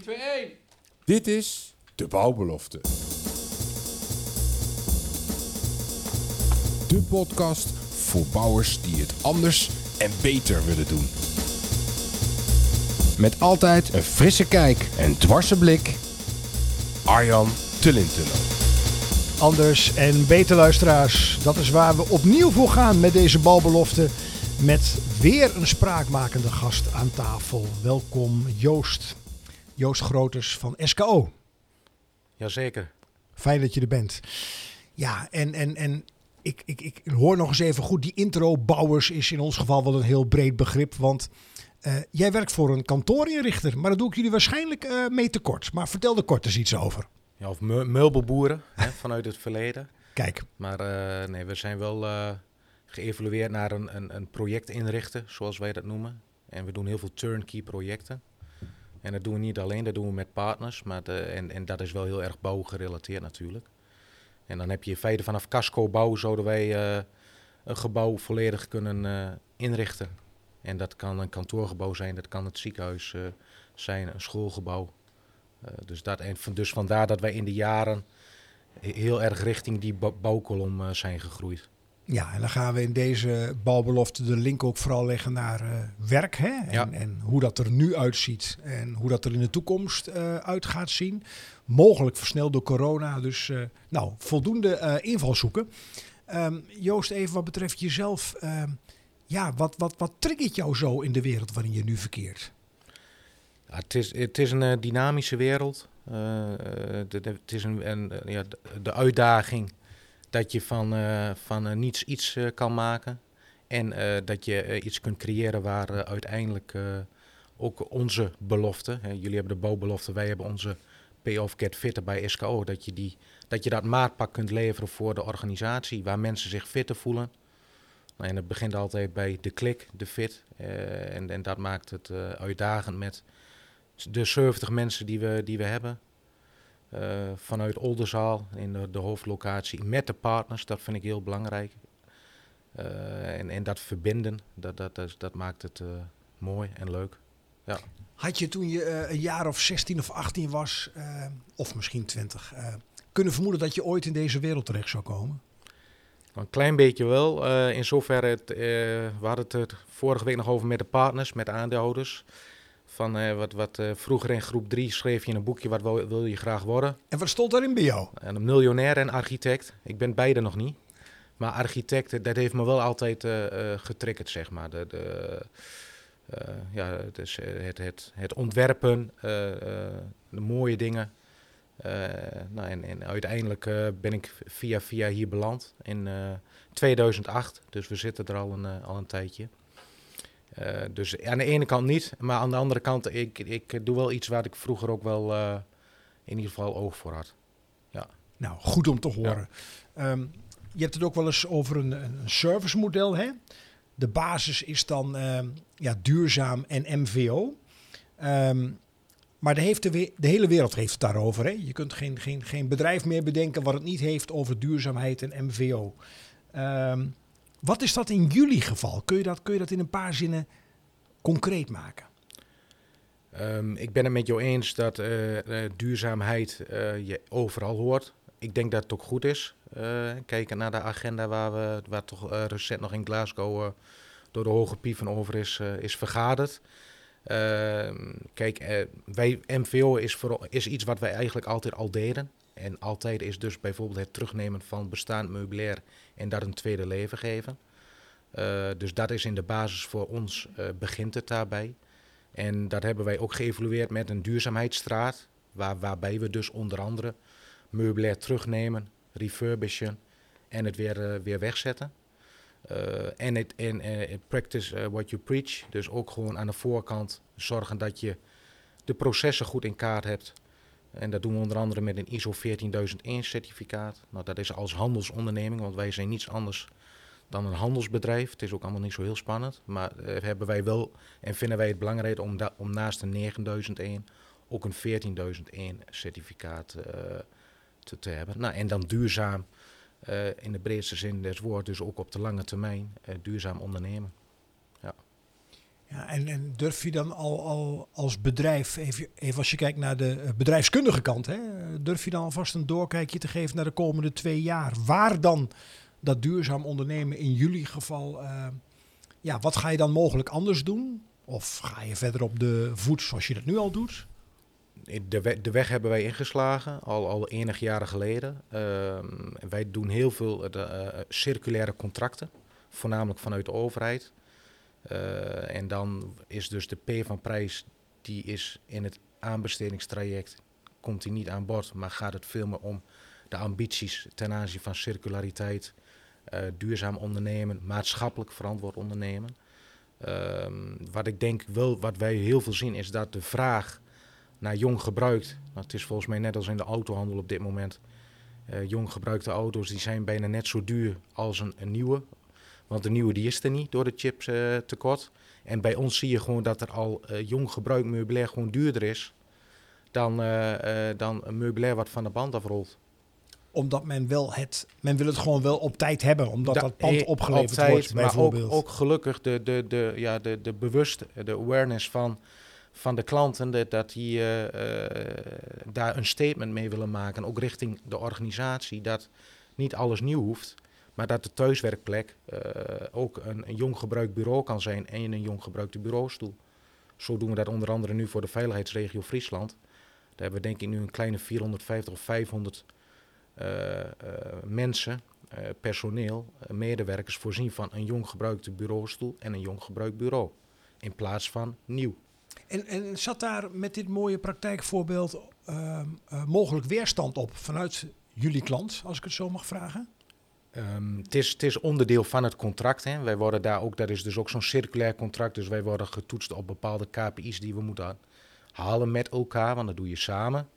3, 2, 1. Dit is de bouwbelofte. De podcast voor bouwers die het anders en beter willen doen. Met altijd een frisse kijk en dwarse blik. Arjan Tullintunnel. Anders en beter luisteraars. Dat is waar we opnieuw voor gaan met deze balbelofte. Met weer een spraakmakende gast aan tafel. Welkom Joost. Joost Groters van SKO. Jazeker. Fijn dat je er bent. Ja, en, en, en ik, ik, ik hoor nog eens even goed. Die intro bouwers is in ons geval wel een heel breed begrip. Want uh, jij werkt voor een kantoorinrichter. Maar dat doe ik jullie waarschijnlijk uh, mee tekort. Maar vertel er kort eens iets over. Ja, of meubelboeren hè, vanuit het verleden. Kijk. Maar uh, nee, we zijn wel geëvolueerd naar een, een, een project inrichten, zoals wij dat noemen. En we doen heel veel turnkey projecten. En dat doen we niet alleen, dat doen we met partners. Maar en, en dat is wel heel erg bouwgerelateerd natuurlijk. En dan heb je in feite vanaf casco bouw zouden wij uh, een gebouw volledig kunnen uh, inrichten. En dat kan een kantoorgebouw zijn, dat kan het ziekenhuis uh, zijn, een schoolgebouw. dus, dat, en van, dus vandaar dat wij in de jaren heel erg richting die bouwkolom zijn gegroeid. Ja, en dan gaan we in deze balbelofte de link ook vooral leggen naar uh, werk. Hè? En, ja. en, hoe dat er nu uitziet en hoe dat er in de toekomst uh, uit gaat zien. Mogelijk versneld door corona. Dus uh, nou, voldoende invalshoeken. Um, Joost, even wat betreft jezelf. Ehm, ja, wat, wat, wat triggert jou zo in de wereld waarin je nu verkeert? Ja, het, is, het is een dynamische wereld. Het is een, een ja, de uitdaging dat je van, uh, van uh, niets iets uh, kan maken. En dat je iets kunt creëren waar uiteindelijk ook onze belofte, hè, jullie hebben de bouwbelofte, wij hebben onze Pay-off Get Fitter bij SKO, dat je, die, dat je dat maatpak kunt leveren voor de organisatie, waar mensen zich fitter voelen. En het begint altijd bij de klik, de fit. en, en dat maakt het uitdagend met de 70 mensen die we, die we hebben. Uh, vanuit Oldenzaal in de, de, hoofdlocatie met de partners, dat vind ik heel belangrijk. Uh, en, en dat verbinden, dat, dat, dat, dat maakt het uh, mooi en leuk. Ja. Had je toen je een jaar of 16 of 18 was, of misschien 20, kunnen vermoeden dat je ooit in deze wereld terecht zou komen? Een klein beetje wel. in zoverre, het, we hadden het er vorige week nog over met de partners, met de aandeelhouders. Van uh, wat, wat uh, vroeger in groep 3 schreef je in een boekje wat wil, wil, je graag worden. En wat stond daarin bij jou? En een miljonair en architect. Ik ben beide nog niet. Maar architect, dat heeft me wel altijd uh, getriggerd, zeg maar. De, de, ja, dus, het, het, het ontwerpen, de mooie dingen. nou, en, en uiteindelijk ben ik via via hier beland in 2008. Dus we zitten er al een, al een tijdje. Uh, dus aan de ene kant niet, maar aan de andere kant, ik, ik doe wel iets waar ik vroeger ook wel uh, in ieder geval oog voor had. Ja. Nou, goed om te horen. Ja. Um, je hebt het ook wel eens over een, een servicemodel. Hè? De basis is dan uh, ja, duurzaam en MVO. Um, maar de, heeft de, de, hele wereld heeft het daarover. Hè? Je kunt geen, geen, geen bedrijf meer bedenken wat het niet heeft over duurzaamheid en MVO. Um, wat is dat in jullie geval? Kun je dat, kun je dat in een paar zinnen concreet maken? Um, ik ben het met jou eens dat uh, uh, duurzaamheid uh, je overal hoort. Ik denk dat het ook goed is. kijken naar de agenda waar, we, waar toch recent nog in Glasgow door de Hoge Pief van over is, is vergaderd. Ehm, kijk, MVO is, voor, is iets wat wij eigenlijk altijd al deden. En altijd is dus bijvoorbeeld het terugnemen van bestaand meubilair en dat een tweede leven geven. Uh, dus dat is in de basis voor ons, uh, begint het daarbij. En dat hebben wij ook geëvalueerd met een duurzaamheidsstraat, waar, waarbij we dus onder andere meubilair terugnemen, refurbishen en het weer, uh, weer wegzetten. en het practice what you preach, dus ook gewoon aan de voorkant zorgen dat je de processen goed in kaart hebt. En dat doen we onder andere met een ISO 14001 certificaat. Nou, dat is als handelsonderneming, want wij zijn niets anders dan een handelsbedrijf. Het is ook allemaal niet zo heel spannend. Maar uh, hebben wij wel en vinden wij het belangrijk om, om naast een 9001 ook een 14001 certificaat uh, te, hebben. Nou, en dan duurzaam uh, in de breedste zin des woords, dus ook op de lange termijn duurzaam ondernemen. Ja. En, durf je dan al, al als bedrijf, even, even als je kijkt naar de eh, bedrijfskundige kant, hè, durf je dan alvast een doorkijkje te geven naar de komende twee jaar? Waar dan dat duurzaam ondernemen in jullie geval, eh, ja, wat ga je dan mogelijk anders doen? Of ga je verder op de voet zoals je dat nu al doet? De, we- de weg hebben wij ingeslagen, al, al enig jaren geleden. Ehm, wij doen heel veel eh, de, circulaire contracten, voornamelijk vanuit de overheid. Eh, en dan is dus de P van prijs, die is in het aanbestedingstraject, komt die niet aan bod, maar gaat het veel meer om de ambities ten aanzien van circulariteit, eh, duurzaam ondernemen, maatschappelijk verantwoord ondernemen. Ehm, wat ik denk wel, wat wij heel veel zien, is dat de vraag naar jong gebruikt. Nou, het is volgens mij net als in de autohandel op dit moment. Eh, jong gebruikte auto's die zijn bijna net zo duur als een, een nieuwe. Want de nieuwe die is er niet door de chips eh, tekort. En bij ons zie je gewoon dat er al eh, jong gebruikt meubilair gewoon duurder is dan, eh, eh, dan een meubilair wat van de band afrolt. Omdat men wel het, men wil het gewoon wel op tijd hebben, omdat dat, Dat- pand eh, opgeleverd altijd, wordt, maar ook, bijvoorbeeld. ook gelukkig de, de, de, ja, de, de bewust, de awareness van, van de klanten, dat, dat die eh, eh, daar een statement mee willen maken, ook richting de organisatie, dat niet alles nieuw hoeft, maar dat de thuiswerkplek eh, ook een, een jong gebruikt bureau kan zijn en een jong gebruikte bureaustoel. Zo doen we dat onder andere nu voor de veiligheidsregio Friesland. Daar hebben we denk ik nu een kleine 450 of 500 eh, eh, mensen, personeel, medewerkers voorzien van een jong gebruikte bureaustoel en een jong gebruikt bureau. In plaats van nieuw. En, en zat daar met dit mooie praktijkvoorbeeld ehm, eh, mogelijk weerstand op vanuit jullie klant, als ik het zo mag vragen? Ehm, het, is, onderdeel van het contract. Hè. Wij worden daar ook, dat is dus ook zo'n circulair contract. Dus wij worden getoetst op bepaalde KPI's die we moeten halen met elkaar, want dat doe je samen.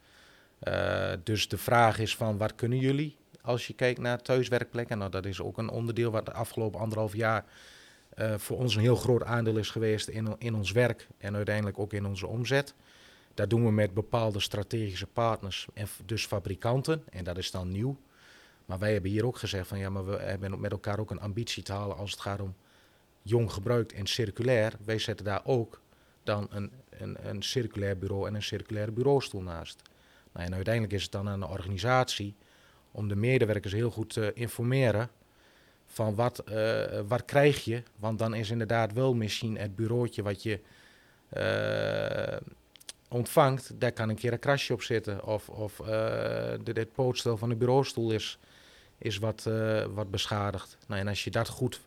Eh, dus de vraag is van wat kunnen jullie als je kijkt naar thuiswerkplekken? Nou, dat is ook een onderdeel wat de afgelopen anderhalf jaar eh, voor ons een heel groot aandeel is geweest in, in ons werk en uiteindelijk ook in onze omzet. Dat doen we met bepaalde strategische partners en dus fabrikanten. En dat is dan nieuw. Maar wij hebben hier ook gezegd van ja, maar we hebben met elkaar ook een ambitie te halen als het gaat om jong gebruikt en circulair. Wij zetten daar ook dan een, een, een circulair bureau en een circulaire bureaustoel naast. Nou, en uiteindelijk is het dan aan de organisatie om de medewerkers heel goed te informeren van wat, eh, wat krijg je. Want dan is inderdaad wel misschien het bureautje wat je eh, ontvangt, daar kan een keer een krasje op zitten. Of, of eh, de, het pootstel van de bureaustoel is, is wat, eh, wat beschadigd. Nou, en als je dat goed,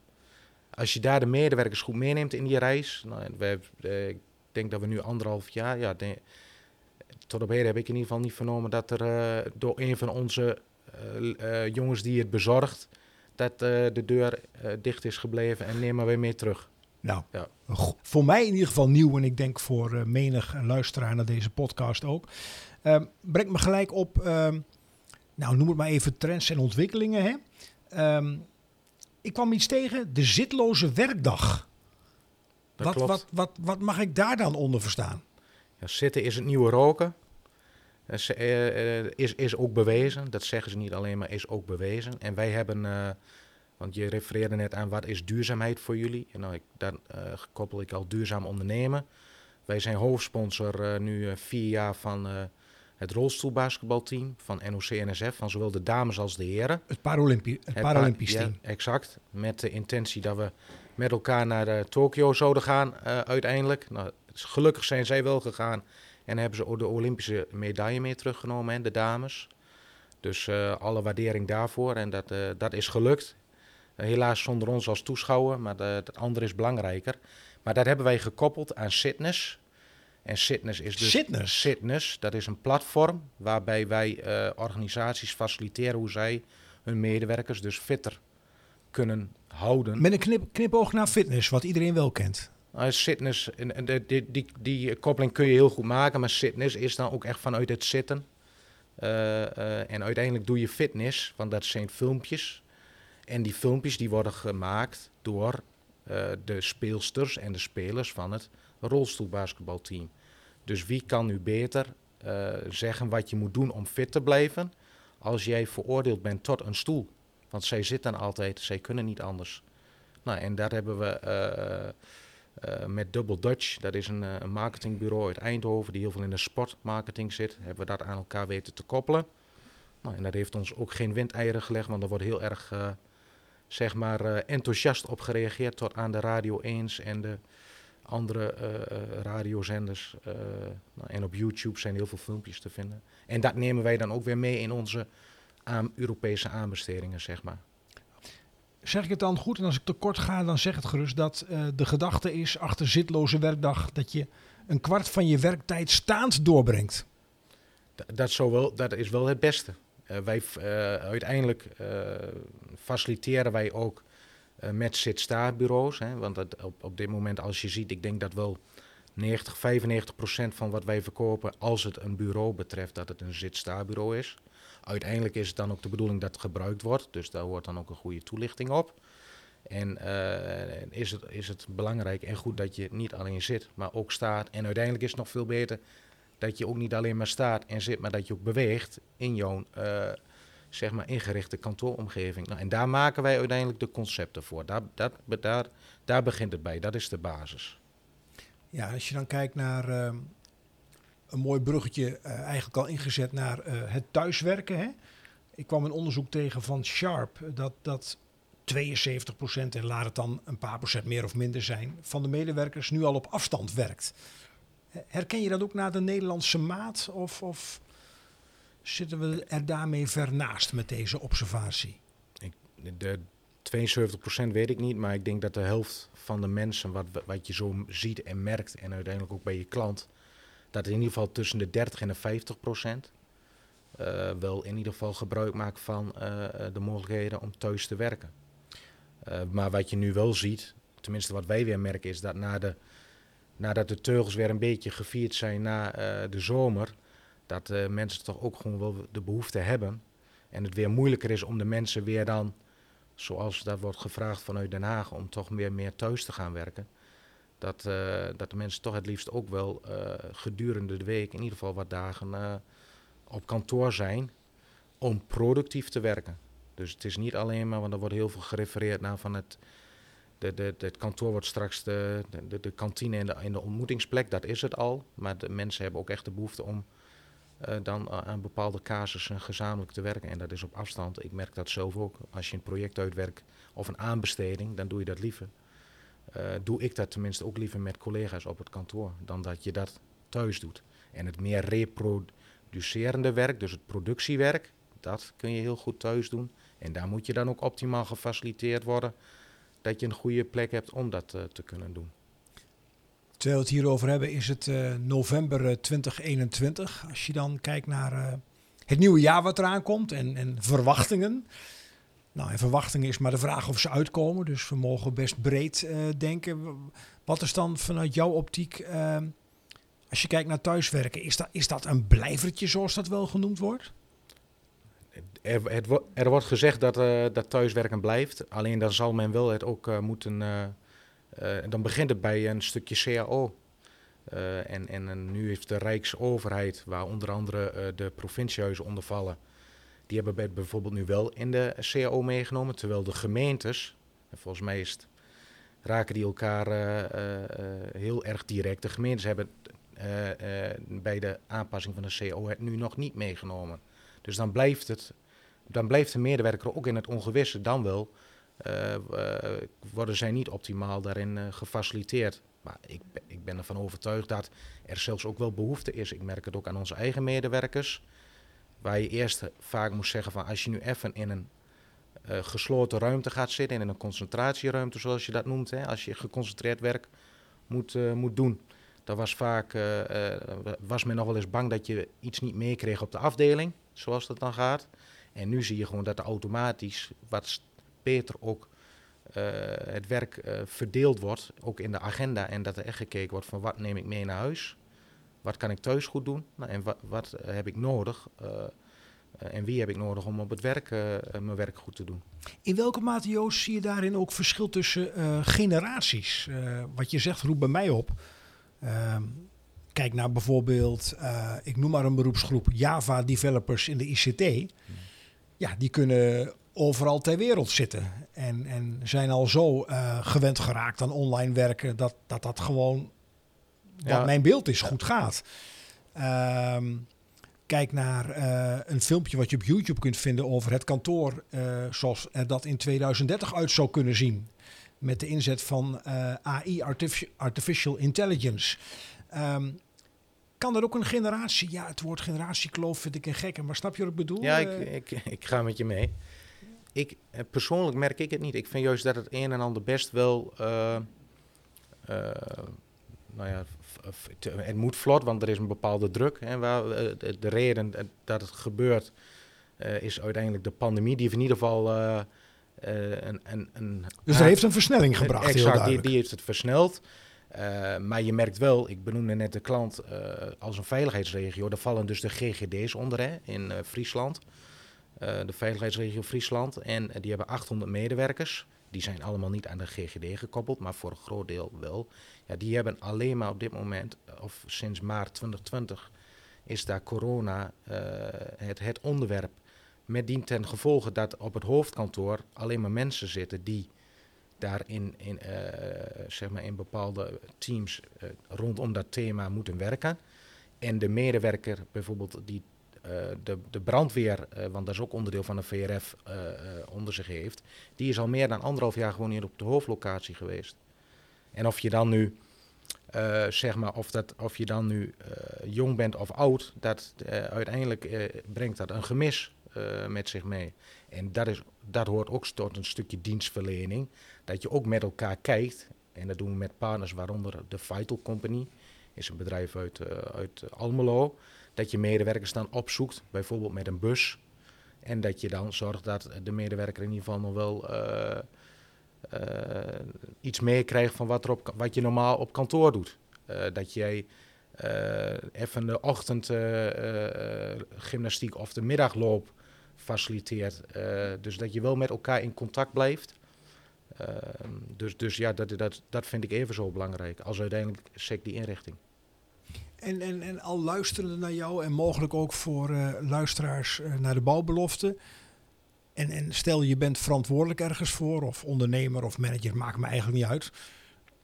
als je daar de medewerkers goed meeneemt in die reis. Nou, we, eh, ik denk dat we nu anderhalf jaar, ja, tot op heden heb ik in ieder geval niet vernomen dat er door een van onze jongens die het bezorgt, dat de deur dicht is gebleven en neem maar weer mee terug. Nou, Ja. voor mij in ieder geval nieuw en ik denk voor eh, menig luisteraar naar deze podcast ook. Ehm brengt me gelijk op, ehm, nou noem het maar even trends en ontwikkelingen. Hè? Ehm, ik kwam iets tegen, de zitloze werkdag. Dat Wat, klopt. wat, wat, wat mag ik daar dan onder verstaan? Ja, zitten is het nieuwe roken. Eh, eh, is, is ook bewezen. Dat zeggen ze niet alleen, maar is ook bewezen. En wij hebben, want je refereerde net aan wat is duurzaamheid voor jullie. En nou, ik, daar eh, koppel ik al duurzaam ondernemen. Wij zijn hoofdsponsor eh, nu eh, vier jaar van het rolstoelbasketbalteam van NOC-NSF, van zowel de dames als de heren. Het, Paralympi het Het Paralympisch pa- team. Ja, exact. Met de intentie dat we met elkaar naar eh, Tokio zouden gaan uiteindelijk. Nou, dus gelukkig zijn zij wel gegaan en hebben ze ook de Olympische medaille mee teruggenomen, hè, de dames. Dus alle waardering daarvoor en dat, dat is gelukt. Eh, helaas zonder ons als toeschouwer, maar het andere is belangrijker. Maar dat hebben wij gekoppeld aan Fitness. En Fitness is dus... Fitness? Fitness, dat is een platform waarbij wij eh, organisaties faciliteren hoe zij hun medewerkers dus fitter kunnen houden. Met een knip, knipoog naar fitness, wat iedereen wel kent. Nou, fitness, en, de- die, die, die koppeling kun je heel goed maken, maar fitness is dan ook echt vanuit het zitten. Eh, eh, en uiteindelijk doe je fitness, want dat zijn filmpjes. En die filmpjes die worden gemaakt door eh, de speelsters en de spelers van het rolstoelbasketbalteam. Dus wie kan nu beter eh, zeggen wat je moet doen om fit te blijven als jij veroordeeld bent tot een stoel? Want zij zitten altijd, zij kunnen niet anders. Nou, en daar hebben we eh, met Double Dutch, dat is een, een, marketingbureau uit Eindhoven die heel veel in de sportmarketing zit. Hebben we dat aan elkaar weten te koppelen. Nou, en dat heeft ons ook geen windeieren gelegd, want er wordt heel erg zeg maar, uh, enthousiast op gereageerd tot aan de Radio 1 en de andere uh, radiozenders. Nou, en op YouTube zijn heel veel filmpjes te vinden. En dat nemen wij dan ook weer mee in onze aan Europese aanbestedingen, zeg maar. Zeg ik het dan goed? En als ik tekort ga, dan zeg het gerust dat de gedachte is achter zitloze werkdag dat je een kwart van je werktijd staand doorbrengt. Dat, zou wel, dat is wel het beste. Uh, wij, uh, uiteindelijk faciliteren wij ook met zit-sta-bureaus. Want dat op, op dit moment, als je ziet, ik denk dat wel 90, 95 procent van wat wij verkopen, als het een bureau betreft, dat het een zit-sta-bureau is. Uiteindelijk is het dan ook de bedoeling dat het gebruikt wordt, dus daar hoort dan ook een goede toelichting op. En is, het, is het belangrijk en goed dat je niet alleen zit, maar ook staat. En uiteindelijk is het nog veel beter dat je ook niet alleen maar staat en zit, maar dat je ook beweegt in jouw uh, zeg maar ingerichte kantooromgeving. Nou, en daar maken wij uiteindelijk de concepten voor. Daar, dat, daar, daar begint het bij, dat is de basis. Ja, als je dan kijkt naar uh, een mooi bruggetje, uh, eigenlijk al ingezet naar het thuiswerken. Hè? Ik kwam een onderzoek tegen van Sharp dat, dat 72% en laat het dan een paar procent meer of minder zijn, van de medewerkers nu al op afstand werkt. Herken je dat ook naar de Nederlandse maat? Of, of zitten we er daarmee ver naast met deze observatie? Ik, de 72% weet ik niet, maar ik denk dat de helft van de mensen, wat, wat je zo ziet en merkt, en uiteindelijk ook bij je klant, dat in ieder geval tussen de 30 en de 50 procent uh, wel in ieder geval gebruik maakt van uh, de mogelijkheden om thuis te werken. Maar wat je nu wel ziet, tenminste wat wij weer merken, is dat na de nadat de teugels weer een beetje gevierd zijn na de zomer, dat uh, mensen toch ook gewoon wel de behoefte hebben. En het weer moeilijker is om de mensen weer dan, zoals dat wordt gevraagd vanuit Den Haag, om toch weer meer thuis te gaan werken. Dat, uh, dat de mensen toch het liefst ook wel gedurende de week, in ieder geval wat dagen, op kantoor zijn om productief te werken. Dus het is niet alleen maar, want er wordt heel veel gerefereerd naar van het de, de, het kantoor wordt straks de, de, de kantine en de, en de ontmoetingsplek, dat is het al. Maar de mensen hebben ook echt de behoefte om uh, dan aan bepaalde casussen gezamenlijk te werken. En dat is op afstand. Ik merk dat zelf ook. Als je een project uitwerkt of een aanbesteding, dan doe je dat liever. Uh, doe ik dat tenminste ook liever met collega's op het kantoor, dan dat je dat thuis doet. En het meer reproducerende werk, dus het productiewerk, dat kun je heel goed thuis doen. En daar moet je dan ook optimaal gefaciliteerd worden dat je een goede plek hebt om dat uh, te kunnen doen. Terwijl we het hierover hebben, is het uh, november 2021. Eh, Als je dan kijkt naar uh, het nieuwe jaar wat eraan komt en, en verwachtingen. Nou, en verwachtingen is maar de vraag of ze uitkomen. Dus we mogen best breed denken. Wat is dan vanuit jouw optiek, als je kijkt naar thuiswerken, is dat, is dat een blijvertje zoals dat wel genoemd wordt? er, er, wordt gezegd dat, dat thuiswerken blijft. Alleen dan zal men wel het ook moeten. Uh, dan begint het bij een stukje CAO. en, en nu heeft de Rijksoverheid, waar onder andere de provinciehuizen onder vallen, die hebben het bijvoorbeeld nu wel in de CAO meegenomen. Terwijl de gemeentes, en volgens mij raken die elkaar heel erg direct. De gemeentes hebben bij de aanpassing van de CAO het nu nog niet meegenomen. Dus dan blijft het dan blijft de medewerker ook in het ongewisse. Dan wel worden zij niet optimaal daarin uh, gefaciliteerd. Maar ik, ik ben ervan overtuigd dat er zelfs ook wel behoefte is. Ik merk het ook aan onze eigen medewerkers. Waar je eerst vaak moet zeggen van als je nu even in een gesloten ruimte gaat zitten, in een concentratieruimte zoals je dat noemt, hè, als je geconcentreerd werk moet, moet doen. Dan was vaak, was men nog wel eens bang dat je iets niet meekreeg op de afdeling, zoals dat dan gaat. En nu zie je gewoon dat er automatisch wat beter ook uh, het werk uh, verdeeld wordt, ook in de agenda. En dat er echt gekeken wordt van wat neem ik mee naar huis? Wat kan ik thuis goed doen? Nou, en wat, wat heb ik nodig? En wie heb ik nodig om op het werk mijn werk goed te doen? In welke mate, Joost, zie je daarin ook verschil tussen generaties? wat je zegt roept bij mij op. Ehm, kijk naar bijvoorbeeld, ik noem maar een beroepsgroep Java developers in de ICT. Hmm ja, die kunnen overal ter wereld zitten. En, en zijn al zo eh, gewend geraakt aan online werken dat dat, dat gewoon, wat Ja. mijn beeld is, goed gaat. Ehm, kijk naar eh, een filmpje wat je op YouTube kunt vinden over het kantoor eh, zoals er dat in 2030 uit zou kunnen zien. Met de inzet van AI, artifici- Artificial Intelligence. Ehm, kan er ook een generatie, ja het woord generatiekloof vind ik een gekke, maar snap je wat ik bedoel? Ja, ik, ik, ik ga met je mee. Ik, eh, persoonlijk merk ik het niet. Ik vind juist dat het een en ander best wel. eh, eh, nou ja, het moet vlot, want er is een bepaalde druk. Hè, waar, de, de reden dat het gebeurt is uiteindelijk de pandemie. Die heeft in ieder geval een, een, een. dus er heeft een versnelling gebracht, heel Exact, die, die heeft het versneld. Maar je merkt wel, ik benoemde net de klant als een veiligheidsregio. Daar vallen dus de GGD's onder hè, in Friesland. Eh, de veiligheidsregio Friesland. En eh, die hebben 800 medewerkers. Die zijn allemaal niet aan de GGD gekoppeld, maar voor een groot deel wel. Ja, die hebben alleen maar op dit moment, eh, of sinds maart 2020, is daar corona het, het onderwerp. Met dien ten gevolge dat op het hoofdkantoor alleen maar mensen zitten die daar in, in, zeg maar in bepaalde teams rondom dat thema moeten werken. En de medewerker, bijvoorbeeld die de, de brandweer, eh, want dat is ook onderdeel van de VRF, eh, eh, onder zich heeft, die is al meer dan anderhalf jaar gewoon hier op de hoofdlocatie geweest. En of je dan nu, eh, zeg maar, of, dat, of je dan nu eh, jong bent of oud, dat eh, uiteindelijk eh, brengt dat een gemis eh, met zich mee. En dat, is, dat hoort ook tot een stukje dienstverlening. Dat je ook met elkaar kijkt. En dat doen we met partners, waaronder de Vital Company. Is een bedrijf uit, eh, uit Almelo. Dat je medewerkers dan opzoekt, bijvoorbeeld met een bus. En dat je dan zorgt dat de medewerker in ieder geval nog wel eh, eh, iets meekrijgt van wat, er op, wat je normaal op kantoor doet. Eh, dat jij even de ochtendgymnastiek of de middagloop faciliteert. Dus dat je wel met elkaar in contact blijft. Ehm, dus, dus ja, dat, dat, dat vind ik even zo belangrijk als uiteindelijk SEC die inrichting. En, en, en al luisterende naar jou en mogelijk ook voor eh, luisteraars eh, naar de bouwbelofte. En, en stel je bent verantwoordelijk ergens voor, of ondernemer of manager, maakt me eigenlijk niet uit.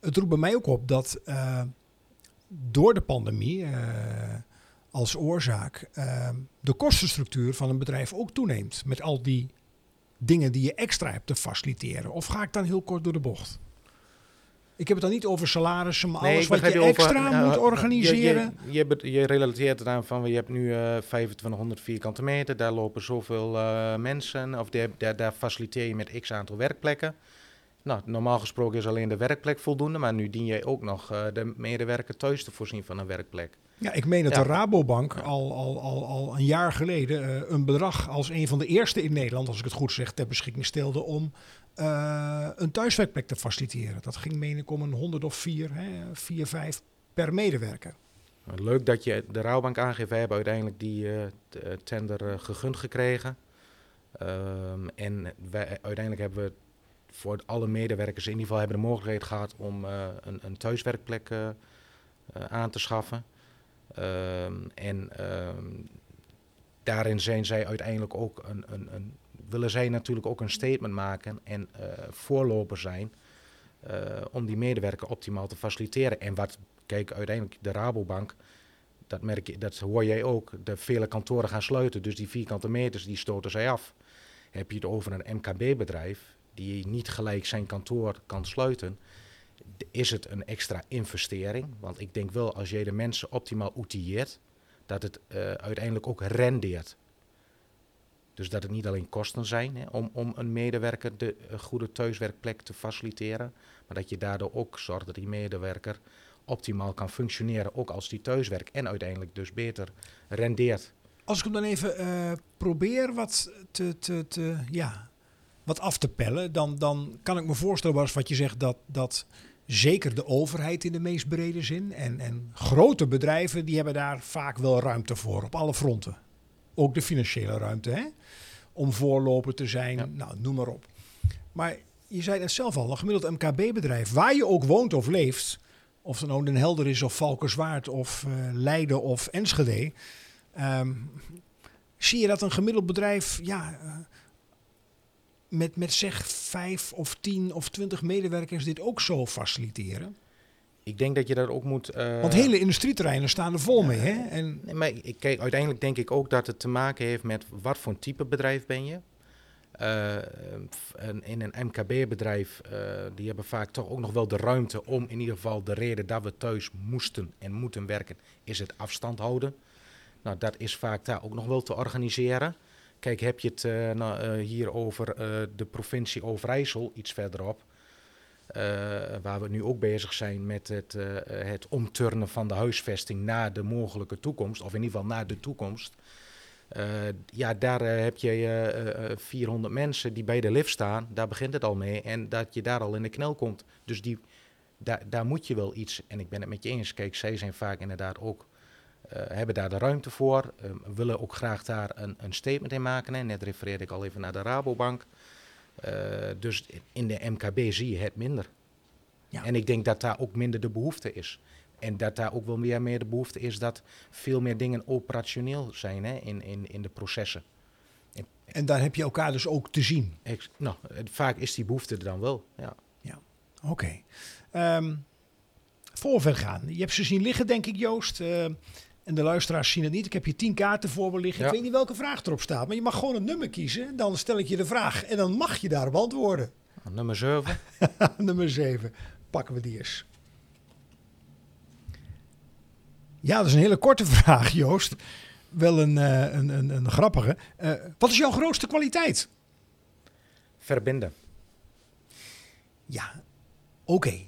Het roept bij mij ook op dat eh, door de pandemie als oorzaak de kostenstructuur van een bedrijf ook toeneemt. Met al die dingen die je extra hebt te faciliteren. Of ga ik dan heel kort door de bocht? Ik heb het dan niet over salarissen, maar alles wat je extra eh, moet je- organiseren. Je, je, bet- je relateert het aan van je hebt nu eh 2500 vierkante meter, daar lopen zoveel eh, mensen, of daar, daar, daar faciliteer je met x aantal werkplekken. Nou, normaal gesproken is alleen de werkplek voldoende, maar nu dien jij ook nog eh, de medewerker thuis te voorzien van een werkplek. Ja, ik meen dat Ja. de Rabobank al, al, al, al een jaar geleden eh, een bedrag als een van de eerste in Nederland, als ik het goed zeg, ter beschikking stelde om eh, een thuiswerkplek te faciliteren. Dat ging meen ik om een 100 of 4, hè, 4, 5 per medewerker. Nou, Leuk dat je de rouwbank aangeeft. Wij hebben uiteindelijk die eh, eh, tender gegund gekregen. Ehm, en wij, uiteindelijk hebben we voor alle medewerkers in ieder geval hebben de mogelijkheid gehad om een, een thuiswerkplek aan te schaffen. Ehm, en ehm, daarin zijn zij uiteindelijk ook een, een, een, willen zij natuurlijk ook een statement maken en eh, voorloper zijn eh, om die medewerker optimaal te faciliteren. En wat, kijk, uiteindelijk de Rabobank, dat, merk je, dat hoor jij ook, de vele kantoren gaan sluiten, dus die vierkante meters die stoten zij af. Heb je het over een MKB-bedrijf die niet gelijk zijn kantoor kan sluiten, is het een extra investering. Want ik denk wel, als je de mensen optimaal outilleert, dat het eh, uiteindelijk ook rendeert. Dus dat het niet alleen kosten zijn hè, om, om een medewerker de eh, goede thuiswerkplek te faciliteren, maar dat je daardoor ook zorgt dat die medewerker optimaal kan functioneren, ook als die thuiswerkt en uiteindelijk dus beter rendeert. Als ik hem dan even eh, probeer wat, te, te, te, ja, wat af te pellen, dan, dan kan ik me voorstellen, Bas, wat je zegt, dat, dat zeker de overheid in de meest brede zin en, en grote bedrijven, die hebben daar vaak wel ruimte voor, op alle fronten. Ook de financiële ruimte, hè? om voorloper te zijn, Ja. nou, noem maar op. Maar je zei het zelf al, een gemiddeld MKB-bedrijf, waar je ook woont of leeft, of het nou Den Helder is of Valkenswaard of eh, Leiden of Enschede, ehm, zie je dat een gemiddeld bedrijf ja, eh, met, met zeg vijf of tien of twintig medewerkers dit ook zo faciliteren? Ik denk dat je daar ook moet... eh, Want hele industrieterreinen staan er vol mee, hè? En Nee, maar ik, kijk, uiteindelijk denk ik ook dat het te maken heeft met wat voor een type bedrijf ben je. Eh, in een MKB-bedrijf, eh, die hebben vaak toch ook nog wel de ruimte om in ieder geval de reden dat we thuis moesten en moeten werken, is het afstand houden. Nou, dat is vaak daar ook nog wel te organiseren. Kijk, heb je het nou, hier over de provincie Overijssel, iets verderop, eh, waar we nu ook bezig zijn met het, eh, het omturnen van de huisvesting naar de mogelijke toekomst, of in ieder geval naar de toekomst. Eh, ja, daar heb je eh, eh, 400 mensen die bij de lift staan, daar begint het al mee, en dat je daar al in de knel komt. Dus die, daar, daar moet je wel iets, en ik ben het met je eens, kijk, zij zijn vaak inderdaad ook, hebben daar de ruimte voor, eh, willen ook graag daar een, een statement in maken. Net refereerde ik al even naar de Rabobank. Eh, dus in de MKB zie je het minder. Ja. En ik denk dat daar ook minder de behoefte is. En dat daar ook wel meer, meer de behoefte is dat veel meer dingen operationeel zijn hè, in, in, in de processen. En daar heb je elkaar dus ook te zien. Ik, nou, vaak is die behoefte er dan wel. Ja. Oké. Ehm voor we verder gaan. Je hebt ze zien liggen, denk ik, Joost. Eh, en de luisteraars zien het niet. Ik heb je tien kaarten voor me liggen. Ja. Ik weet niet welke vraag erop staat. Maar je mag gewoon een nummer kiezen. Dan stel ik je de vraag. En dan mag je daarop antwoorden. Nummer 7. nummer 7. Pakken we die eens. Ja, dat is een hele korte vraag, Joost. Wel een, eh, een, een, een grappige. Eh, wat is jouw grootste kwaliteit? Verbinden. Ja, oké.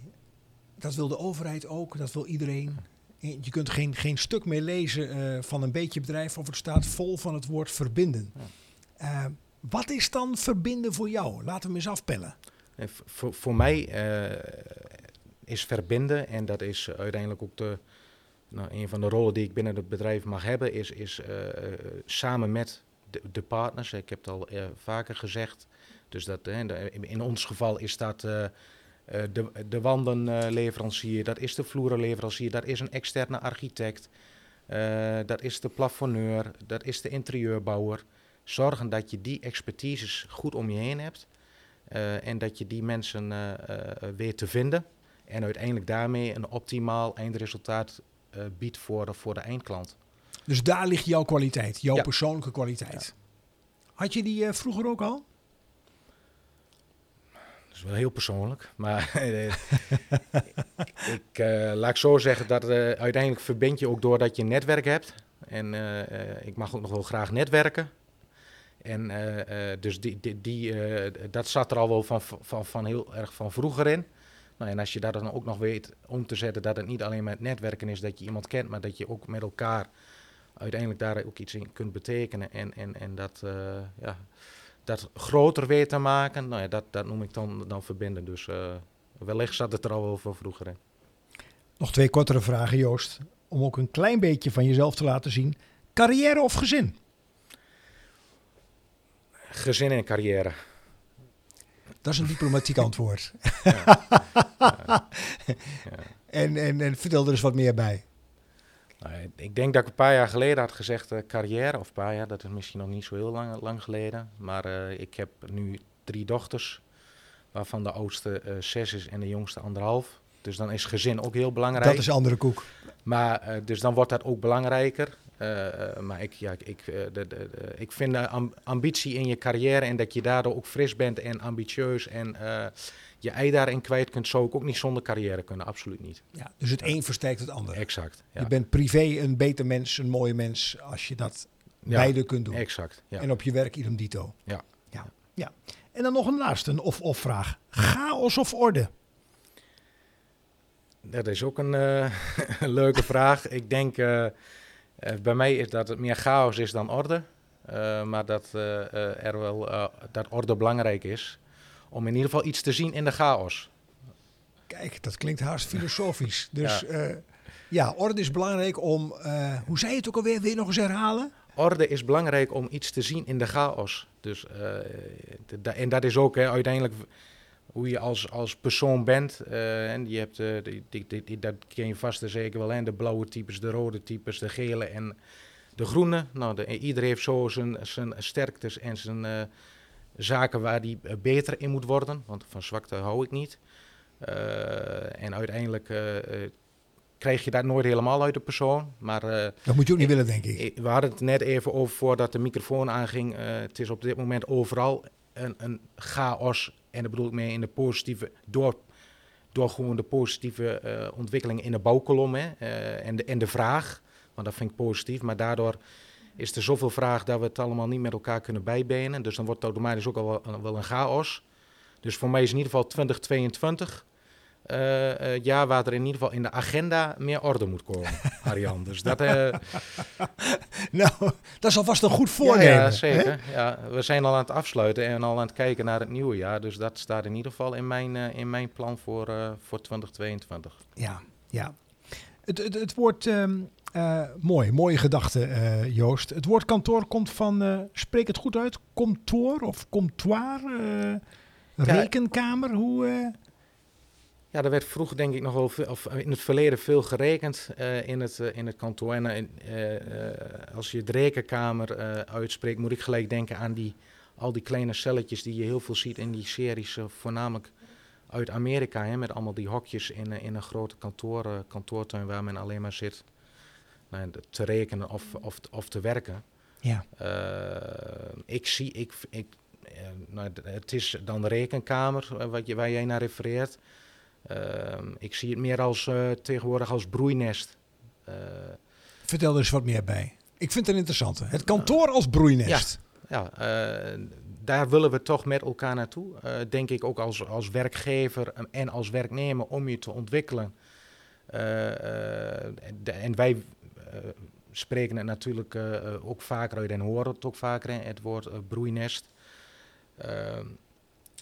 Dat wil de overheid ook, dat wil iedereen. Je kunt geen, geen stuk meer lezen eh, van een beetje bedrijf of het staat vol van het woord verbinden. Eh, wat is dan verbinden voor jou? Laten we hem eens afpellen. Voor, voor mij eh, is verbinden, en dat is uiteindelijk ook de, nou, een van de rollen die ik binnen het bedrijf mag hebben, is, is samen met de, de partners. Ik heb het al vaker gezegd. Dus dat, in ons geval is dat eh, de, de wandenleverancier, dat is de vloerenleverancier, dat is een externe architect, eh, dat is de plafonneur, dat is de interieurbouwer. Zorgen dat je die expertises goed om je heen hebt. Eh, en dat je die mensen weet te vinden. En uiteindelijk daarmee een optimaal eindresultaat biedt voor de, voor de eindklant. Dus daar ligt jouw kwaliteit, jouw Ja. persoonlijke kwaliteit. Had je die vroeger ook al? Dat is wel heel persoonlijk. Maar ik eh, laat ik zo zeggen dat eh, uiteindelijk verbind je ook doordat je een netwerk hebt. En eh, ik mag ook nog wel graag netwerken. En dus die, die, die, dat zat er al wel van, van, van heel erg van vroeger in. Nou, en als je dat dan ook nog weet om te zetten dat het niet alleen met netwerken is dat je iemand kent, maar dat je ook met elkaar uiteindelijk daar ook iets in kunt betekenen. En, en, en dat, ja, dat groter weet te maken, nou ja, dat, dat noem ik dan, dan verbinden. Dus eh, wellicht zat het er al wel van vroeger in. Nog twee kortere vragen, Joost. Om ook een klein beetje van jezelf te laten zien. Carrière of gezin? Gezin en carrière. Dat is een diplomatiek antwoord. Ja. En, en, en vertel er eens wat meer bij. Nou, ik denk dat ik een paar jaar geleden had gezegd eh, carrière, of een paar jaar, dat is misschien nog niet zo heel lang, lang geleden. Maar eh, ik heb nu drie dochters, waarvan de oudste eh, zes is en de jongste anderhalf. Dus dan is gezin ook heel belangrijk. Dat is andere koek. Maar dus dan wordt dat ook belangrijker. Maar ik, ja, ik, ik, de, de, de- ik vind ambitie in je carrière en dat je daardoor ook fris bent en ambitieus en je ei daarin kwijt kunt, zou ik ook niet zonder carrière kunnen. Absoluut niet. Ja, dus het een versterkt het ander. Exact. Ja. Je bent privé een beter mens, een mooie mens, als je dat Ja, beide kunt doen. Exact. Ja. En op je werk idem dito. Ja. ja. ja. En dan nog een laatste, een of-of vraag. Chaos of orde? Dat is ook een, eh, een leuke vraag. Ik denk, eh, eh, bij mij is dat het meer chaos is dan orde. Maar dat, er wel, dat orde belangrijk is. Om in ieder geval iets te zien in de chaos. Kijk, dat klinkt haast filosofisch. Dus Ja. ja, ja orde is belangrijk om... eh, hoe zei je het ook alweer? Wil je nog eens herhalen? Orde is belangrijk om iets te zien in de chaos. Dus, eh, en dat is ook hè, uiteindelijk hoe je als, als persoon bent. eh, en je hebt, eh, die, die, die, dat ken je vast en zeker wel, hè, de blauwe types, de rode types, de gele en de groene. Nou, de, iedereen heeft zo zijn, zijn sterktes en zijn, eh, zaken waar die eh, beter in moet worden, want van zwakte hou ik niet. Eh, en uiteindelijk eh, krijg je dat nooit helemaal uit de persoon. Maar Dat moet je ook niet Ik- willen, denk ik. we hadden het net even over voordat de microfoon aanging. Eh, het is op dit moment overal een, een chaos. En dat bedoel ik mee in de positieve, door, door gewoon de positieve eh, ontwikkeling in de bouwkolom hè, en, de, en de vraag. Want dat vind ik positief. Maar daardoor is er zoveel vraag dat we het allemaal niet met elkaar kunnen bijbenen. Dus dan wordt het automatisch ook al wel, wel een chaos. Dus voor mij is in ieder geval 2022 eh, eh, jaar waar er in ieder geval in de agenda meer orde moet komen, Arjan. Dus dat, eh, Nou, dat is alvast een goed ja, voornemen. ja, hè? zeker. Ja, we zijn al aan het afsluiten en al aan het kijken naar het nieuwe jaar. Dus dat staat in ieder geval in mijn, eh, in mijn plan voor, eh, voor 2022. Ja, ja. Het, het, het woord, ehm, eh, mooi, mooie gedachte eh, Joost. Het woord kantoor komt van, eh, spreek het goed uit, comptoir of comptoir, rekenkamer, hoe... Ja, er werd vroeger denk ik nog wel veel, of in het verleden veel gerekend in, het, in het kantoor. En als je het rekenkamer uitspreekt, moet ik gelijk denken aan die, al die kleine celletjes die je heel veel ziet in die series, voornamelijk uit Amerika. Hè, met allemaal die hokjes in, in een grote kantoor, kantoortuin waar men alleen maar zit nou, te rekenen of, of, of te werken. ja. Eh, ik zie, ik, ik, eh, nou, het is dan de rekenkamer eh, wat je, waar jij naar refereert. Ik zie het meer als tegenwoordig als broeinest. Vertel er eens wat meer bij. Ik vind het interessant. Het kantoor als broeinest. ja, eh, daar willen we toch met elkaar naartoe. Denk ik ook als, als werkgever en als werknemer om je te ontwikkelen. De- en wij spreken het natuurlijk eh, eh, ook vaker uit en horen het ook vaker, het woord eh, broeinest.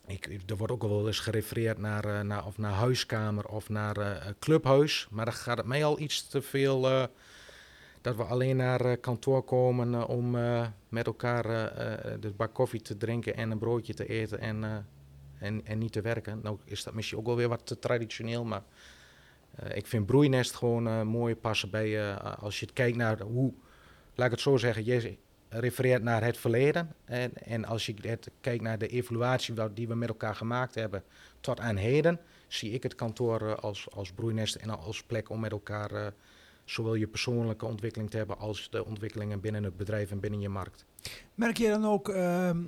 Ik, er wordt ook wel eens gerefereerd naar, eh, naar, of naar huiskamer of naar eh, clubhuis. Maar dan gaat het mij al iets te veel eh, dat we alleen naar eh, kantoor komen eh, om eh, met elkaar eh, eh, de bak koffie te drinken en een broodje te eten en, eh, en, en niet te werken. Nou is dat misschien ook wel weer wat te traditioneel, maar eh, ik vind broeinest gewoon eh, mooi passen bij eh, als je kijkt naar hoe, laat ik het zo zeggen, je refereert naar het verleden. En, en als je het kijkt naar de evaluatie die we met elkaar gemaakt hebben tot aan heden, zie ik het kantoor eh, als, als broeinest en als plek om met elkaar eh, zowel je persoonlijke ontwikkeling te hebben als de ontwikkelingen binnen het bedrijf en binnen je markt. Merk je dan ook, ehm,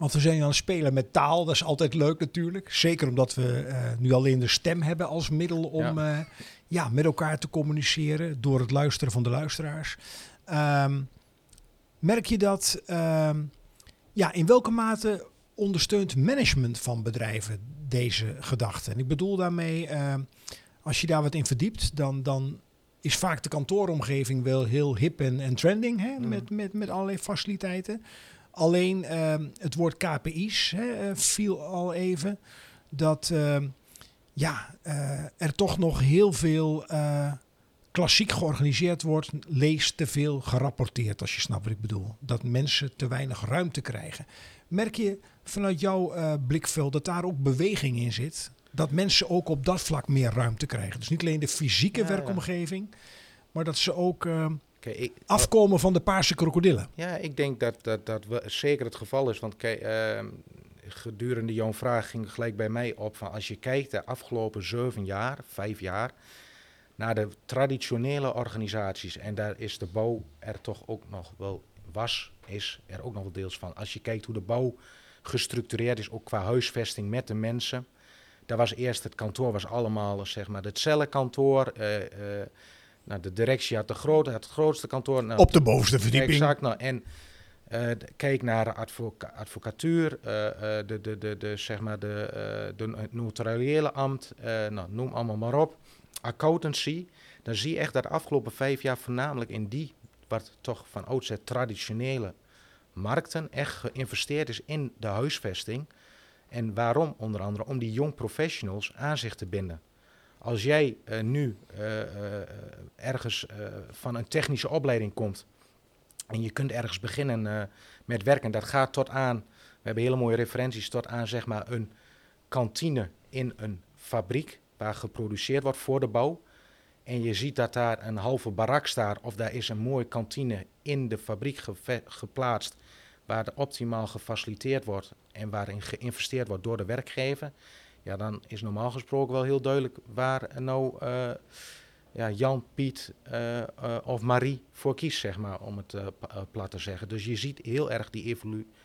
want we zijn aan het spelen met taal, dat is altijd leuk natuurlijk. Zeker omdat we eh, nu alleen de stem hebben als middel om ja. ja, met elkaar te communiceren door het luisteren van de luisteraars. Ehm, merk je dat, ehm, ja, in welke mate ondersteunt management van bedrijven deze gedachten? En ik bedoel daarmee, ehm, als je daar wat in verdiept, dan, dan is vaak de kantooromgeving wel heel hip en, en trending hè, Mm. met, met, met allerlei faciliteiten. Alleen ehm, het woord KPI's hè, eh, viel al even. Dat ehm, ja, eh, er toch nog heel veel eh, klassiek georganiseerd wordt. Lees te veel gerapporteerd, als je snapt wat ik bedoel. Dat mensen te weinig ruimte krijgen. Merk je vanuit jouw eh, blikveld dat daar ook beweging in zit? Dat mensen ook op dat vlak meer ruimte krijgen. Dus niet alleen de fysieke Ja, ja. werkomgeving, maar dat ze ook ehm, Kijk, ik, afkomen van de paarse krokodillen. Ja, ik denk dat dat, dat zeker het geval is. Want kijk, ehm, gedurende jouw vraag ging gelijk bij mij op van als je kijkt de afgelopen zeven jaar, vijf jaar, naar de traditionele organisaties. En daar is de bouw er toch ook nog wel, was, is er ook nog wel deels van. Als je kijkt hoe de bouw gestructureerd is, ook qua huisvesting met de mensen. Daar was eerst het kantoor, was allemaal zeg maar het cellenkantoor. eh, eh, nou, de directie had, de grote, het grootste kantoor. Nou, Op de bovenste verdieping. Exact. Nou, en kijk naar de advoca- advocatuur, eh, de, de, de, de, zeg maar de, notariële ambt, nou, noem allemaal maar op. Accountancy. Dan zie je echt dat de afgelopen vijf jaar voornamelijk in die, wat toch van oudsher traditionele markten, echt geïnvesteerd is in de huisvesting. En waarom? Onder andere om die jong professionals aan zich te binden. Als jij eh, nu eh, eh, ergens van een technische opleiding komt en je kunt ergens beginnen met werken, dat gaat tot aan, we hebben hele mooie referenties, tot aan zeg maar een kantine in een fabriek waar geproduceerd wordt voor de bouw. En je ziet dat daar een halve barak staat of daar is een mooie kantine in de fabriek geplaatst waar optimaal gefaciliteerd wordt en waarin geïnvesteerd wordt door de werkgever, ja, dan is normaal gesproken wel heel duidelijk waar nou eh, ja, Jan, Piet eh, eh, of Marie voor kiest, zeg maar, om het plat te zeggen. Dus je ziet heel erg die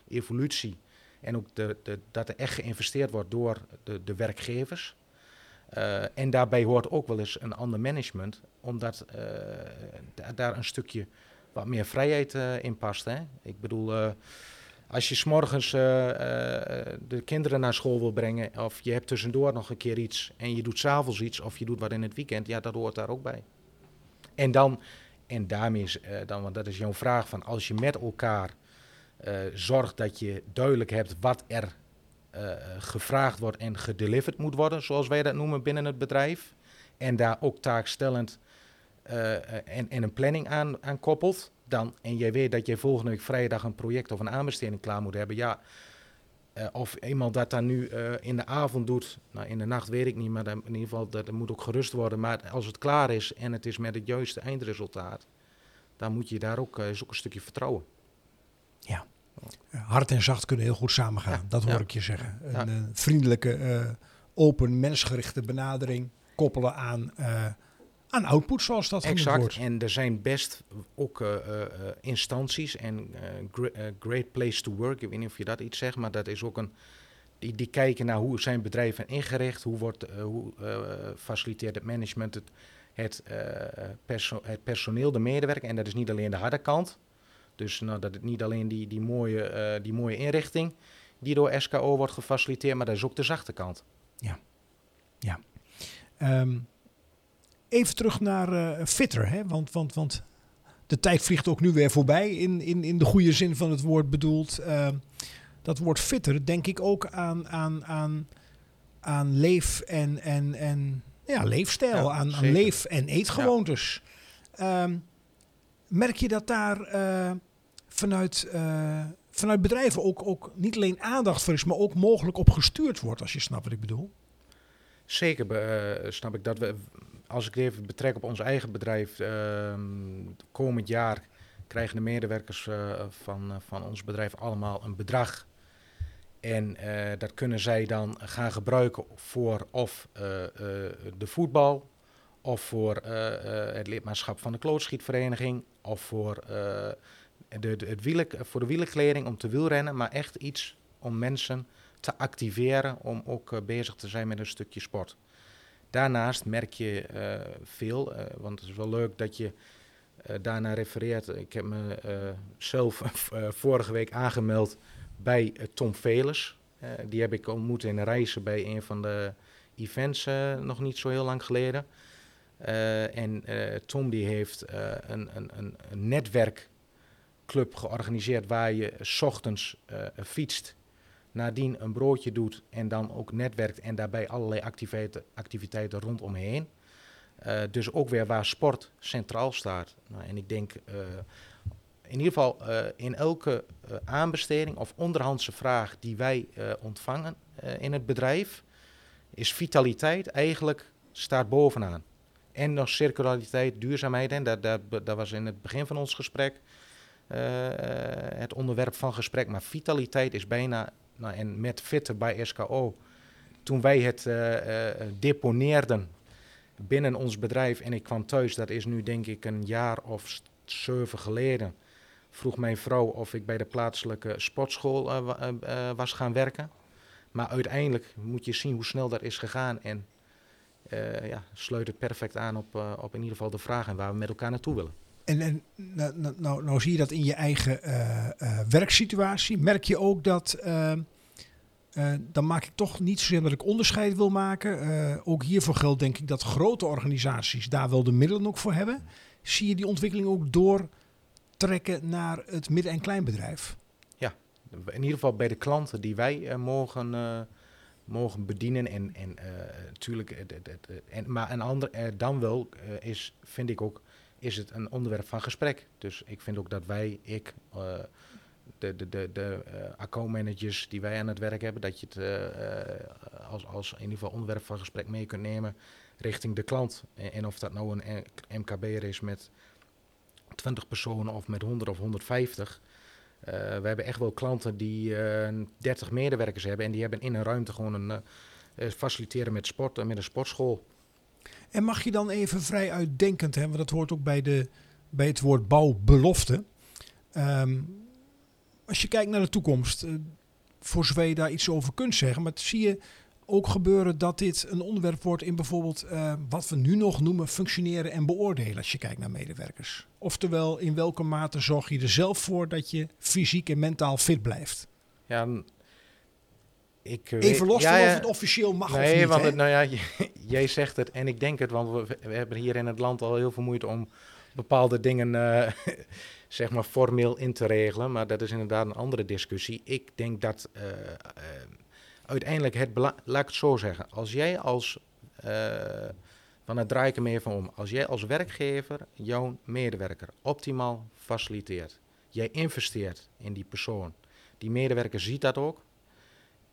evolutie en ook de, de, dat er echt geïnvesteerd wordt door de, de werkgevers. en daarbij hoort ook wel eens een ander management, omdat daar een stukje wat meer vrijheid in past. Hè? Ik bedoel, als je s'morgens uh, de kinderen naar school wil brengen, of je hebt tussendoor nog een keer iets en je doet s'avonds iets, of je doet wat in het weekend, ja, dat hoort daar ook bij. En dan, en daarmee is, uh, dan, want dat is jouw vraag, van als je met elkaar zorgt dat je duidelijk hebt wat er gevraagd wordt en gedeliverd moet worden, zoals wij dat noemen binnen het bedrijf, en daar ook taakstellend en, en een planning aan, aan koppelt, dan, en jij weet dat je volgende week vrijdag een project of een aanbesteding klaar moet hebben, ja, uh, of iemand dat dan nu uh, in de avond doet, nou in de nacht weet ik niet, maar dan, in ieder geval dat, moet ook gerust worden. Maar als het klaar is en het is met het juiste eindresultaat, dan moet je daar ook, uh, is ook een stukje vertrouwen. Ja, hard en zacht kunnen heel goed samengaan, ja, dat hoor ja. ik je zeggen. Een vriendelijke, open, mensgerichte benadering koppelen aan aan output, zoals dat exact. wordt. En er zijn best ook uh, uh, instanties en uh, great place to work. Ik weet niet of je dat iets zegt, maar dat is ook een. Die, die kijken naar hoe zijn bedrijven ingericht, hoe, wordt, hoe faciliteert het management het, het, perso het personeel, de medewerker. En dat is niet alleen de harde kant. Dus nou, dat het niet alleen die, die, mooie, die mooie inrichting die door SKO wordt gefaciliteerd, maar dat is ook de zachte kant. Ja, ja. Um, even terug naar uh, fitter. Hè? Want, want, want de tijd vliegt ook nu weer voorbij, in, in, in de goede zin van het woord bedoeld. Uh, dat woord fitter denk ik ook aan, aan, aan, aan leef- en, en, en ja, leefstijl, aan, aan, leef- en eetgewoontes. Ja. Um, merk je dat daar uh, vanuit, uh, vanuit bedrijven ook, ook niet alleen aandacht voor is, maar ook mogelijk op gestuurd wordt, als je snapt wat ik bedoel? Zeker uh, snap ik dat. We, als ik even betrek op ons eigen bedrijf, uh, komend jaar krijgen de medewerkers uh, van, uh, van ons bedrijf allemaal een bedrag. En eh, dat kunnen zij dan gaan gebruiken voor of de voetbal, of voor het lidmaatschap van de klootschietvereniging, of voor, de, de, het wielen, voor de wielenkleding om te wielrennen, maar echt iets om mensen te activeren om ook bezig te zijn met een stukje sport. Daarnaast merk je uh, veel, uh, want het is wel leuk dat je uh, daarna refereert. Ik heb me zelf vorige week aangemeld bij Tom Velers. die heb ik ontmoet in reizen bij een van de events nog niet zo heel lang geleden. en Tom die heeft een, een, een netwerkclub georganiseerd waar je s ochtends fietst nadien een broodje doet en dan ook netwerkt en daarbij allerlei activiteiten, rondomheen. Uh, dus ook weer waar sport centraal staat. Nou, en ik denk uh, in ieder geval uh, in elke aanbesteding of onderhandse vraag die wij ontvangen in het bedrijf, is vitaliteit eigenlijk staat bovenaan. En nog circulariteit, duurzaamheid. En dat, dat, dat was in het begin van ons gesprek het onderwerp van gesprek. Maar vitaliteit is bijna nou, en met Fitter bij SKO, toen wij het uh, uh, deponeerden binnen ons bedrijf en ik kwam thuis, dat is nu denk ik een jaar of zeven geleden, vroeg mijn vrouw of ik bij de plaatselijke sportschool uh, was gaan werken. Maar uiteindelijk moet je zien hoe snel dat is gegaan en ja, sluit het perfect aan op, op in ieder geval de vraag en waar we met elkaar naartoe willen. En, en nou, nou, nou, nou, zie je dat in je eigen uh, uh, werksituatie. Merk je ook dat, uh, dan maak ik toch niet zozeer dat ik onderscheid wil maken. ook hiervoor geldt denk ik dat grote organisaties daar wel de middelen ook voor hebben. Zie je die ontwikkeling ook doortrekken naar het midden- en kleinbedrijf? Ja, in ieder geval bij de klanten die wij mogen, mogen bedienen. En, en natuurlijk, en, maar een ander dan wel is, vind ik ook is het een onderwerp van gesprek. Dus ik vind ook dat wij, ik, uh, de, de, de, de uh, accountmanagers die wij aan het werk hebben, dat je het uh, als, als in ieder geval onderwerp van gesprek mee kunt nemen richting de klant. En, en of dat nou een MKB'er is met 20 personen of met 100 of 150. we hebben echt wel klanten die 30 medewerkers hebben en die hebben in een ruimte gewoon een faciliteren met sport en met een sportschool. En mag je dan even vrij uitdenkend, hè, want dat hoort ook bij, de, bij het woord bouwbelofte. Um, als je kijkt naar de toekomst, uh, voor zover je daar iets over kunt zeggen, maar zie je ook gebeuren dat dit een onderwerp wordt in bijvoorbeeld uh, wat we nu nog noemen functioneren en beoordelen als je kijkt naar medewerkers. Oftewel, in welke mate zorg je er zelf voor dat je fysiek en mentaal fit blijft? Ja, ik Even los van of het officieel mag nee, of niet. Want het, nou ja, jij zegt het en ik denk het, want we, we, hebben hier in het land al heel veel moeite om bepaalde dingen uh, zeg maar formeel in te regelen. Maar dat is inderdaad een andere discussie. Ik denk dat uh, uh, uiteindelijk het laat ik het zo zeggen. Als jij als, van het draai ik er meer van om. Als jij als werkgever jouw medewerker optimaal faciliteert. Jij investeert in die persoon. Die medewerker ziet dat ook.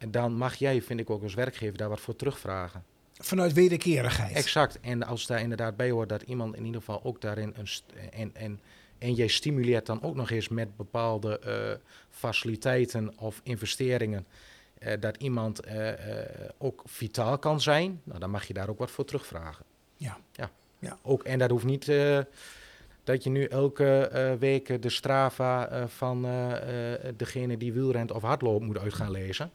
En dan mag jij, vind ik ook als werkgever, daar wat voor terugvragen. Vanuit wederkerigheid. Exact. En als daar inderdaad bij hoort dat iemand in ieder geval ook daarin een. En, en, en jij stimuleert dan ook nog eens met bepaalde uh, faciliteiten of investeringen. Uh, dat iemand uh, ook vitaal kan zijn. Nou, dan mag je daar ook wat voor terugvragen. Ja. ja. ja. Ook, en dat hoeft niet dat je nu elke week de Strava van degene die wielrent of hardloopt moet uit gaan lezen.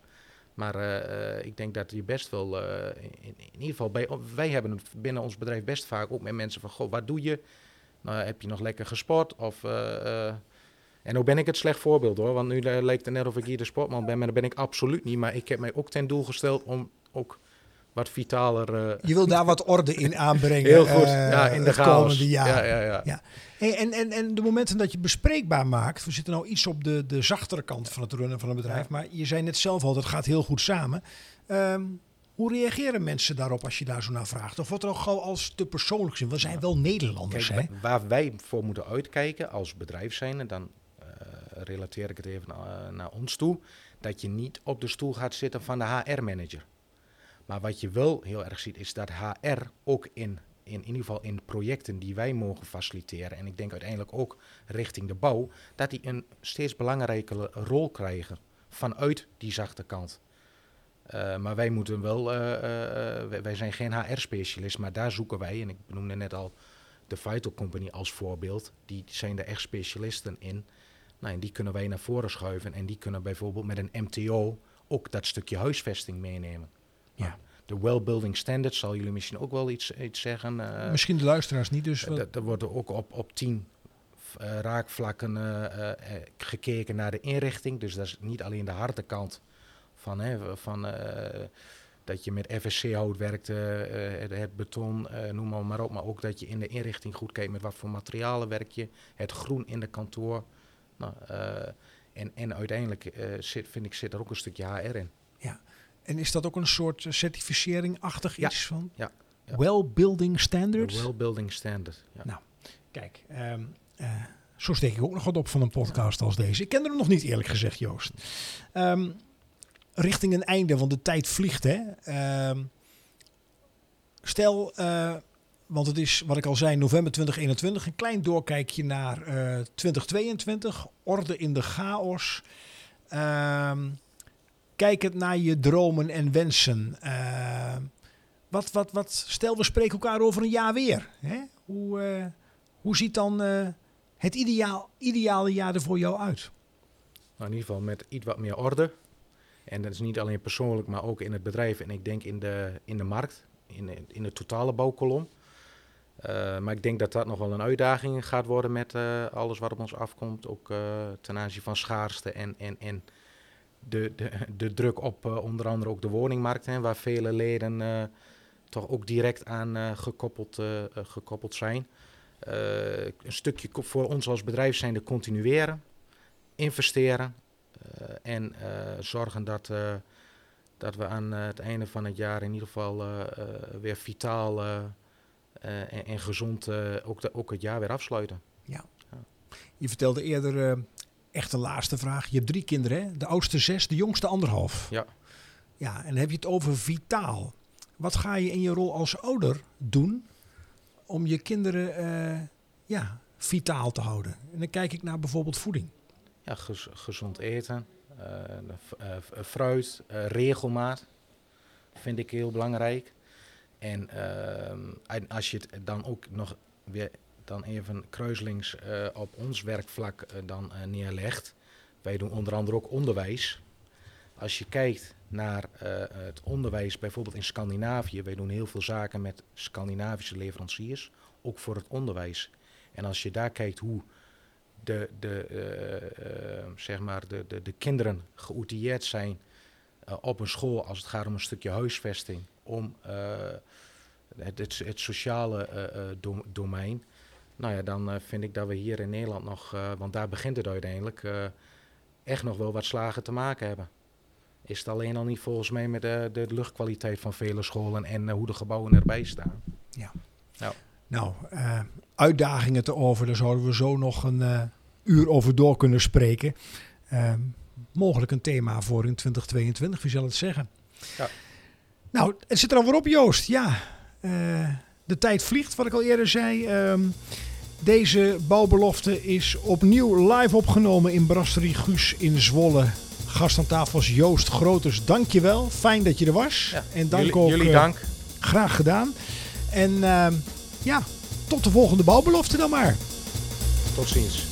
Maar uh, ik denk dat je best wel, uh, in, in, ieder geval, wij hebben binnen ons bedrijf best vaak ook met mensen van, goh, wat doe je? Nou, heb je nog lekker gesport? Of, en nu ben ik het slecht voorbeeld hoor, want nu lijkt het net of ik hier de sportman ben, maar dat ben ik absoluut niet. Maar ik heb mij ook ten doel gesteld om ook wat vitaler. Uh, je wil daar wat orde in aanbrengen. Heel goed, uh, ja, in de komende jaren. Ja, ja, ja. ja. Hey, en, en, en de momenten dat je bespreekbaar maakt, we zitten nou iets op de, de zachtere kant van het runnen van een bedrijf, maar je zei net zelf al, dat gaat heel goed samen. Um, hoe reageren mensen daarop als je daar zo naar vraagt? Of wordt er al gauw als te persoonlijk gezien? We zijn wel Nederlanders, Kijk, hè? Waar wij voor moeten uitkijken als bedrijf zijn, dan uh, relateer ik het even naar, naar ons toe, dat je niet op de stoel gaat zitten van de HR-manager. Maar wat je wel heel erg ziet, is dat HR ook in, in, in ieder geval in projecten die wij mogen faciliteren, en ik denk uiteindelijk ook richting de bouw, dat die een steeds belangrijkere rol krijgen vanuit die zachte kant. Uh, maar wij moeten wel, uh, uh, wij zijn geen HR-specialist, maar daar zoeken wij, en ik benoemde net al de Vital Company als voorbeeld, die zijn er echt specialisten in. Nou, en die kunnen wij naar voren schuiven en die kunnen bijvoorbeeld met een MTO ook dat stukje huisvesting meenemen. Ja. De well-building standards zal jullie misschien ook wel iets, iets zeggen. misschien de luisteraars niet, dus... Uh, er wordt ook op, op tien uh, raakvlakken uh, gekeken naar de inrichting. Dus dat is niet alleen de harde kant van, hè, van dat je met FSC-hout werkt, het, het, beton, noem maar, maar op. Maar ook dat je in de inrichting goed kijkt met wat voor materialen werk je. Het groen in de kantoor. Nou, en, en uiteindelijk zit, vind ik zit er ook een stukje HR in. En is dat ook een soort certificering-achtig ja. iets van? Ja. ja. Well Building Standards? Well Building Standard. Ja. Nou, kijk, um, uh, zo steek ik ook nog wat op van een podcast als deze. Ik ken er nog niet eerlijk gezegd, Joost. Um, richting een einde, want de tijd vliegt, hè. Um, stel, uh, want het is, wat ik al zei, november 2021, een klein doorkijkje naar uh, 2022. Orde in de chaos. Um, kijkend naar je dromen en wensen. Uh, wat, wat, wat, stel, we spreken elkaar over een jaar weer. Hè? Hoe, uh, hoe ziet dan uh, het ideaal, ideale jaar er voor jou uit? Nou, in ieder geval met iets wat meer orde. En dat is niet alleen persoonlijk, maar ook in het bedrijf. En ik denk in de, in de markt, in, in de totale bouwkolom. Maar ik denk dat dat nog wel een uitdaging gaat worden met alles wat op ons afkomt. Ook ten aanzien van schaarste en, en, en de, de, de druk op uh, onder andere ook de woningmarkt, hè, waar vele leden uh, toch ook direct aan uh, gekoppeld, gekoppeld zijn. een stukje voor ons als bedrijf zijn de continueren, investeren en zorgen dat, dat we aan het einde van het jaar in ieder geval weer vitaal en, en, gezond ook, de, ook het jaar weer afsluiten. Ja. ja. Je vertelde eerder echt de laatste vraag. Je hebt drie kinderen, hè? De oudste zes, de jongste anderhalf. Ja. Ja, en dan heb je het over vitaal. Wat ga je in je rol als ouder doen om je kinderen uh, ja, vitaal te houden? En dan kijk ik naar bijvoorbeeld voeding. ja, gez- gezond eten, eh, eh, fruit, eh, regelmaat vind ik heel belangrijk. En, ehm, en als je het dan ook nog weer dan even kruiselings eh, op ons werkvlak eh, dan eh, neerlegt. Wij doen onder andere ook onderwijs. Als je kijkt naar het onderwijs bijvoorbeeld in Scandinavië, wij doen heel veel zaken met Scandinavische leveranciers, ook voor het onderwijs. En als je daar kijkt hoe de, de, zeg maar de, de, de kinderen geoutilleerd zijn op een school als het gaat om een stukje huisvesting, om het, het, het sociale dom- domein. Nou ja, dan eh, vind ik dat we hier in Nederland nog, eh, want daar begint het uiteindelijk, eh, echt nog wel wat slagen te maken hebben. Is het alleen al niet volgens mij met de, de luchtkwaliteit van vele scholen en hoe de gebouwen erbij staan. Nou, eh, uitdagingen te over, daar zouden we zo nog een uur over door kunnen spreken. Ehm, mogelijk een thema voor in 2022, wie zal het zeggen? Ja. Nou, het zit er alweer op, Joost. Ja, de tijd vliegt, wat ik al eerder zei. Ehm, deze bouwbelofte is opnieuw live opgenomen in Brasserie Guus in Zwolle. Gast aan tafel was Joost Groters. Dank je wel. Fijn dat je er was. Ja, En dank jullie, ook, jullie eh, dank. Graag gedaan. En ehm, ja, tot de volgende bouwbelofte dan maar. Tot ziens.